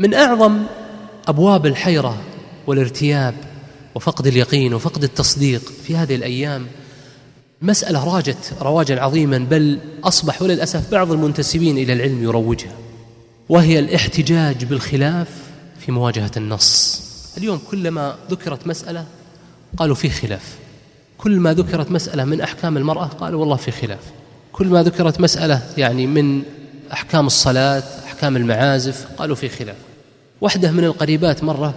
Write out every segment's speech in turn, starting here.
من أعظم أبواب الحيرة والارتياب وفقد اليقين وفقد التصديق في هذه الأيام. مسألة راجت رواجا عظيما بل أصبح وللأسف بعض المنتسبين إلى العلم يروجها وهي الاحتجاج بالخلاف في مواجهة النص. اليوم كلما ذكرت مسألة قالوا في خلاف كل ما ذكرت مسألة من أحكام المرأة قالوا والله في خلاف كل ما ذكرت مسألة يعني من أحكام الصلاة أحكام المعازف قالوا في خلاف. واحدة من القريبات مرة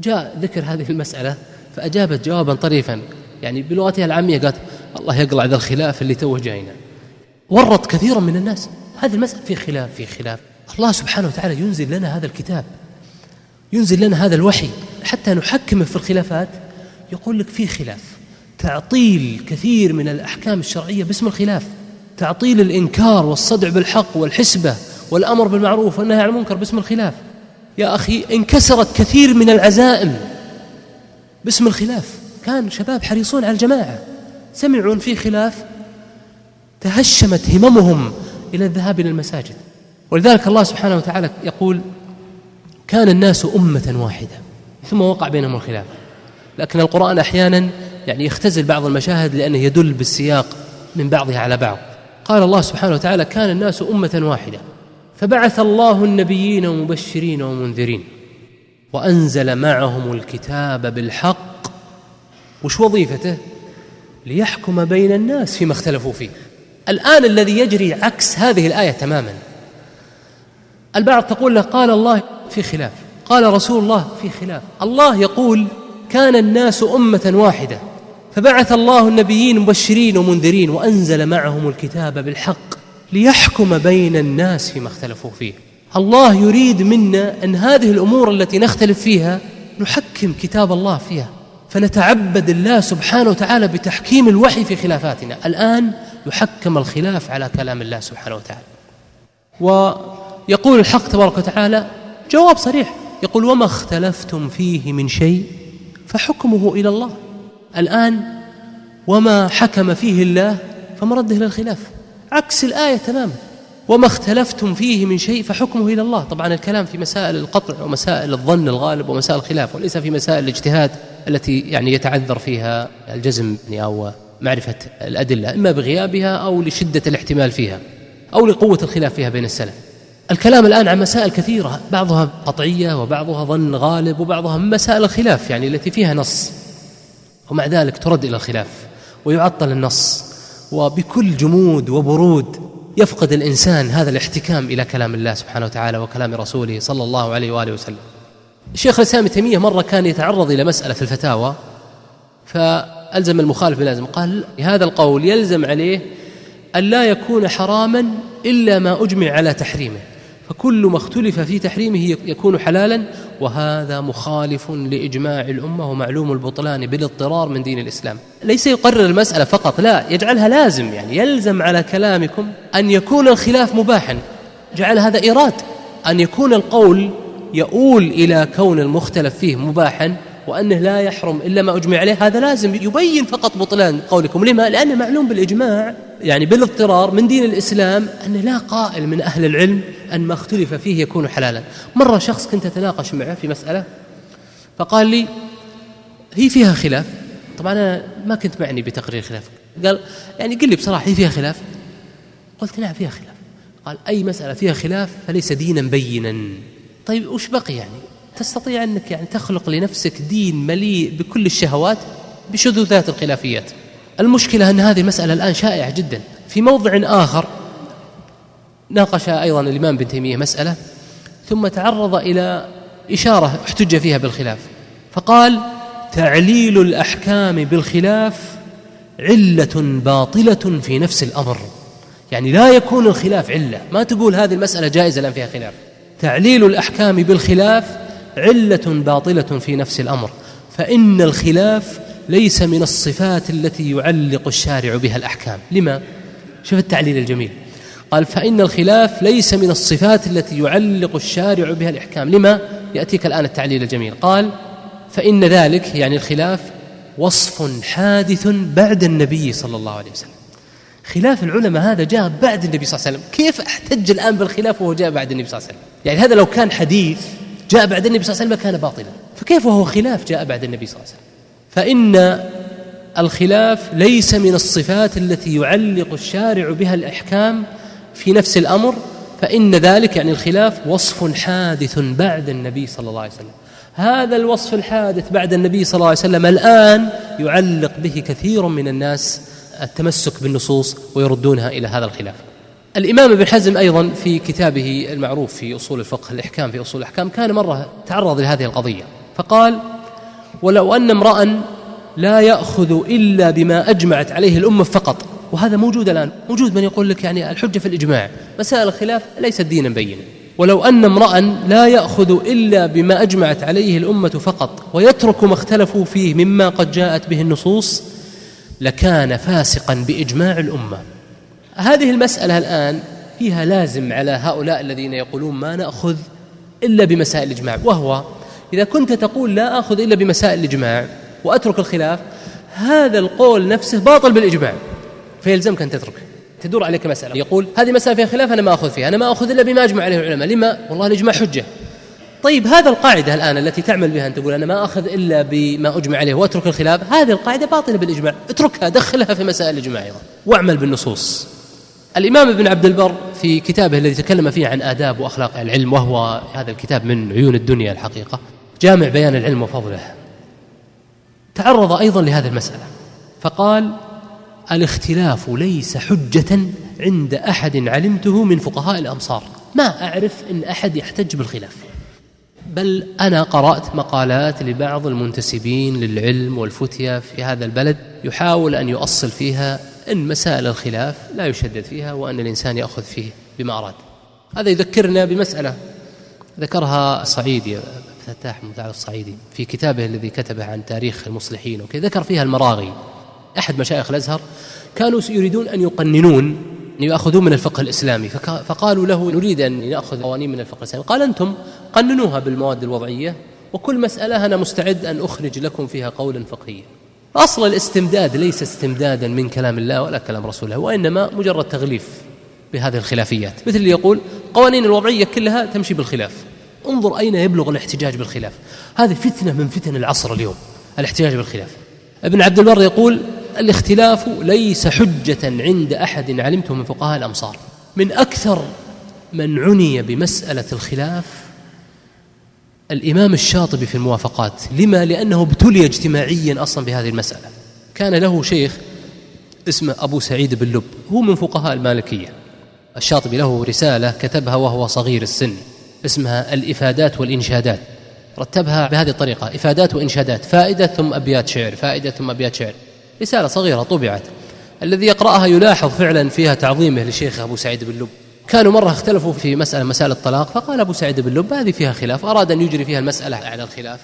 جاء ذكر هذه المسألة فأجابت جوابا طريفا. يعني بلغتها العامية قالت الله يقلع ذا الخلاف اللي توه جاينا. ورط كثيرا من الناس. هذه المسألة في خلاف في خلاف. الله سبحانه وتعالى ينزل لنا هذا الكتاب ينزل لنا هذا الوحي. حتى نحكمه في الخلافات يقول لك في خلاف. تعطيل كثير من الأحكام الشرعية باسم الخلاف. تعطيل الإنكار والصدع بالحق والحسبة والأمر بالمعروف والنهي عن المنكر باسم الخلاف. يا أخي انكسرت كثير من العزائم باسم الخلاف. كان شباب حريصون على الجماعة. سمعوا في خلاف تهشمت هممهم إلى الذهاب إلى المساجد. ولذلك الله سبحانه وتعالى يقول كان الناس أمة واحدة. ثم وقع بينهم الخلاف. لكن القرآن أحيانا يعني يختزل بعض المشاهد لأنه يدل بالسياق من بعضها على بعض. قال الله سبحانه وتعالى كان الناس أمة واحدة. فبعث الله النبيين مبشرين ومنذرين وأنزل معهم الكتاب بالحق. وش وظيفته؟ ليحكم بين الناس فيما اختلفوا فيه. الآن الذي يجري عكس هذه الآية تماما. البعض تقول له قال الله في خلاف قال رسول الله في خلاف. الله يقول كان الناس أمة واحدة فبعث الله النبيين مبشرين ومنذرين وأنزل معهم الكتاب بالحق. ليحكم بين الناس فيما اختلفوا فيه. الله يريد منا أن هذه الأمور التي نختلف فيها نحكم كتاب الله فيها. فنتعبد الله سبحانه وتعالى بتحكيم الوحي في خلافاتنا. الآن يحكم الخلاف على كلام الله سبحانه وتعالى. ويقول الحق تبارك وتعالى جواب صريح. يقول وما اختلفتم فيه من شيء فحكمه إلى الله. الآن وما حكم فيه الله فمرده إلى الخلاف. عكس الآية تماما. وما اختلفتم فيه من شيء فحكمه إلى الله. طبعا الكلام في مسائل القطع ومسائل الظن الغالب ومسائل الخلاف وليس في مسائل الاجتهاد التي يعني يتعذر فيها الجزم أو معرفة الأدلة إما بغيابها أو لشدة الاحتمال فيها أو لقوة الخلاف فيها بين السلف. الكلام الآن عن مسائل كثيرة بعضها قطعية وبعضها ظن غالب وبعضها مسائل الخلاف يعني التي فيها نص. ومع ذلك ترد إلى الخلاف ويعطل النص. وبكل جمود وبرود يفقد الإنسان هذا الاحتكام إلى كلام الله سبحانه وتعالى وكلام رسوله صلى الله عليه وآله وسلم. الشيخ الإسلام تيمية مرة كان يتعرض إلى مسألة في الفتاوى فألزم المخالف بلازم قال هذا القول يلزم عليه أن لا يكون حراما إلا ما أجمع على تحريمه فكل ما اختلف في تحريمه يكون حلالا وهذا مخالف لإجماع الأمة ومعلوم البطلان بالاضطرار من دين الإسلام. ليس يقرر المسألة فقط لا يجعلها لازم يعني يلزم على كلامكم أن يكون الخلاف مباحا. جعل هذا إيراد أن يكون القول يؤول إلى كون المختلف فيه مباحا وأنه لا يحرم إلا ما أجمع عليه. هذا لازم يبين فقط بطلان قولكم. لما؟ لأنه معلوم بالإجماع. يعني بالاضطرار من دين الإسلام أن لا قائل من أهل العلم أن ما اختلف فيه يكون حلالا. مرة شخص كنت أتناقش معه في مسألة فقال لي هي فيها خلاف؟ طبعا أنا ما كنت معني بتقرير خلاف. قال يعني قل لي بصراحة هي فيها خلاف؟ قلت نعم فيها خلاف. قال أي مسألة فيها خلاف فليس دينا بينا. طيب وش بقي يعني؟ تستطيع أنك يعني تخلق لنفسك دين مليء بكل الشهوات بشذوذات الخلافيات. المشكلة أن هذه المسألة الآن شائعة جدا. في موضع آخر ناقش أيضا الإمام بن تيمية مسألة ثم تعرض إلى إشارة احتج فيها بالخلاف. فقال تعليل الأحكام بالخلاف علة باطلة في نفس الأمر. يعني لا يكون الخلاف علة. ما تقول هذه المسألة جائزة لأن فيها خلاف. تعليل الأحكام بالخلاف علة باطلة في نفس الأمر. فإن الخلاف ليس من الصفات التي يعلق الشارع بها الأحكام. لما؟ شوف التعليل الجميل. قال فإن الخلاف ليس من الصفات التي يعلق الشارع بها الأحكام. لما؟ يأتيك الآن التعليل الجميل. قال فإن ذلك يعني الخلاف وصف حادث بعد النبي صلى الله عليه وسلم. خلاف العلماء هذا جاء بعد النبي صلى الله عليه وسلم. كيف احتج الآن بالخلاف وهو جاء بعد النبي صلى الله عليه وسلم؟ يعني هذا لو كان حديث جاء بعد النبي صلى الله عليه وسلم كان باطلا. فكيف وهو خلاف جاء بعد النبي صلى الله عليه وسلم؟ فإن الخلاف ليس من الصفات التي يعلق الشارع بها الأحكام في نفس الأمر فإن ذلك يعني الخلاف وصف حادث بعد النبي صلى الله عليه وسلم. هذا الوصف الحادث بعد النبي صلى الله عليه وسلم الآن يعلق به كثير من الناس التمسك بالنصوص ويردونها إلى هذا الخلاف. الإمام ابن حزم أيضا في كتابه المعروف في أصول الفقه الإحكام في أصول الأحكام كان مرة تعرض لهذه القضية فقال ولو أن امرأ لا يأخذ إلا بما أجمعت عليه الأمة فقط. وهذا موجود الآن. موجود من يقول لك يعني الحجة في الإجماع. مسائل الخلاف ليست دينا بينا. ولو أن امرأ لا يأخذ إلا بما أجمعت عليه الأمة فقط ويترك ما اختلفوا فيه مما قد جاءت به النصوص لكان فاسقا بإجماع الأمة. هذه المسألة الآن فيها لازم على هؤلاء الذين يقولون ما نأخذ إلا بمسائل الإجماع وهو إذا كنت تقول لا أخذ إلا بمسائل الإجماع وأترك الخلاف هذا القول نفسه باطل بالإجماع. فيلزمك أن تتركه. تدور عليك مسألة. يقول هذه مسألة فيها خلاف أنا ما أخذ فيها. أنا ما أخذ إلا بما أجمع عليه العلماء. لما؟ والله الإجماع حجة. طيب هذا القاعدة الآن التي تعمل بها أن تقول أنا ما أخذ إلا بما أجمع عليه وأترك الخلاف هذه القاعدة باطلة بالإجماع. اتركها دخلها في مسائل الإجماع أيضا. واعمل بالنصوص. الإمام ابن عبد البر في كتابه الذي تكلم فيه عن آداب وأخلاق العلم وهو هذا الكتاب من عيون الدنيا الحقيقة جامع بيان العلم وفضله. تعرض أيضا لهذه المسألة. فقال الاختلاف ليس حجة عند أحد علمته من فقهاء الأمصار. ما أعرف إن أحد يحتج بالخلاف. بل أنا قرأت مقالات لبعض المنتسبين للعلم والفتية في هذا البلد يحاول أن يؤصل فيها أن مسائل الخلاف لا يشدد فيها وأن الإنسان يأخذ فيه بما أراد. هذا يذكرنا بمسألة ذكرها الصعيدي فتاح متعال الصعيدي في كتابه الذي كتبه عن تاريخ المصلحين وكذا. ذكر فيها المراغي. أحد مشايخ الأزهر كانوا يريدون أن يقننون أن يأخذون من الفقه الإسلامي فقالوا له نريد أن نأخذ قوانين من الفقه الإسلامي. قال أنتم قننوها بالمواد الوضعية وكل مسألة أنا مستعد أن أخرج لكم فيها قولا فقهيا. أصل الاستمداد ليس استمدادا من كلام الله ولا كلام رسوله وإنما مجرد تغليف بهذه الخلافيات. مثل اللي يقول قوانين الوضعية كلها تمشي بالخلاف. انظر أين يبلغ الاحتجاج بالخلاف. هذه فتنة من فتن العصر اليوم الاحتجاج بالخلاف. ابن عبد البر يقول الاختلاف ليس حجة عند أحد علمته من فقهاء الأمصار. من أكثر من عني بمسألة الخلاف الإمام الشاطبي في الموافقات. لما؟ لأنه ابتلي اجتماعيا أصلا بهذه المسألة. كان له شيخ اسمه أبو سعيد بن لب هو من فقهاء المالكية. الشاطبي له رسالة كتبها وهو صغير السن. اسمها الإفادات والإنشادات. رتبها بهذه الطريقة إفادات وإنشادات. فائدة ثم أبيات شعر فائدة ثم أبيات شعر. رسالة صغيرة طبعت. الذي يقرأها يلاحظ فعلا فيها تعظيمه لشيخ أبو سعيد بن لب. كانوا مرة اختلفوا في مسألة مسائل الطلاق فقال أبو سعيد بن لب هذه فيها خلاف أراد أن يجري فيها المسألة على الخلاف.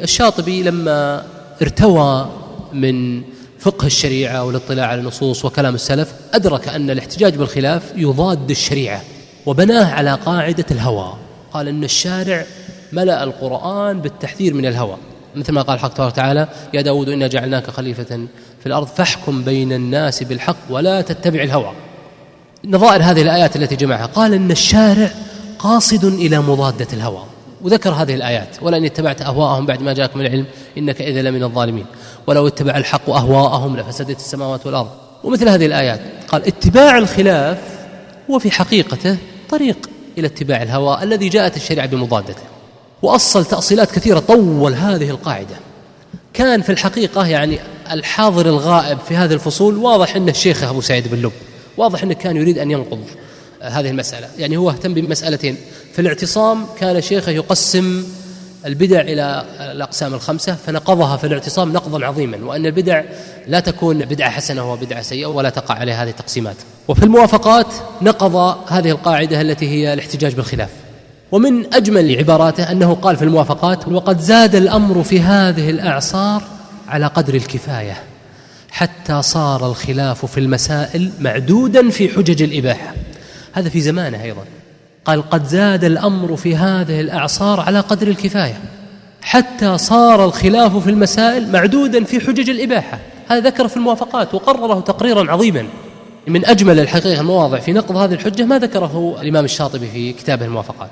الشاطبي لما ارتوى من فقه الشريعة والاطلاع على النصوص وكلام السلف أدرك أن الاحتجاج بالخلاف يضاد الشريعة. وبناه على قاعدة الهوى. قال أن الشارع ملأ القرآن بالتحذير من الهوى. مثل ما قال حق تبارك وتعالى يا داود إنا جعلناك خليفة في الأرض فاحكم بين الناس بالحق ولا تتبع الهوى. نظائر هذه الآيات التي جمعها. قال إن الشارع قاصد إلى مضادة الهوى. وذكر هذه الآيات ولئن اتبعت أهواءهم بعد ما جاءك من العلم إنك إذا لمن الظالمين. ولو اتبع الحق أهواءهم لفسدت السماوات والأرض. ومثل هذه الآيات قال اتباع الخلاف هو في حقيقته طريق إلى اتباع الهوى الذي جاءت الشريعة بمضادته. وأصل تأصيلات كثيرة طول هذه القاعدة. كان في الحقيقة يعني الحاضر الغائب في هذه الفصول واضح أن الشيخ أبو سعيد بن لب. واضح أنه كان يريد أن ينقض هذه المسألة. يعني هو اهتم بمسألتين. في الاعتصام كان شيخه يقسم البدع إلى الأقسام الخمسة فنقضها في الاعتصام نقضا عظيما. وأن البدع لا تكون بدعة حسنة وبدعة سيئة ولا تقع عليها هذه التقسيمات. وفي الموافقات نقض هذه القاعدة التي هي الاحتجاج بالخلاف. ومن أجمل عباراته أنه قال في الموافقات وقد زاد الأمر في هذه الأعصار على قدر الكفاية حتى صار الخلاف في المسائل معدودا في حجج الإباحة. هذا في زمانه أيضا. قال قد زاد الأمر في هذه الأعصار على قدر الكفاية حتى صار الخلاف في المسائل معدودا في حجج الإباحة. هذا ذكر في الموافقات وقرره تقريرا عظيما. من أجمل الحقيقة المواضع في نقض هذه الحجة ما ذكره الإمام الشاطبي في كتابه الموافقات.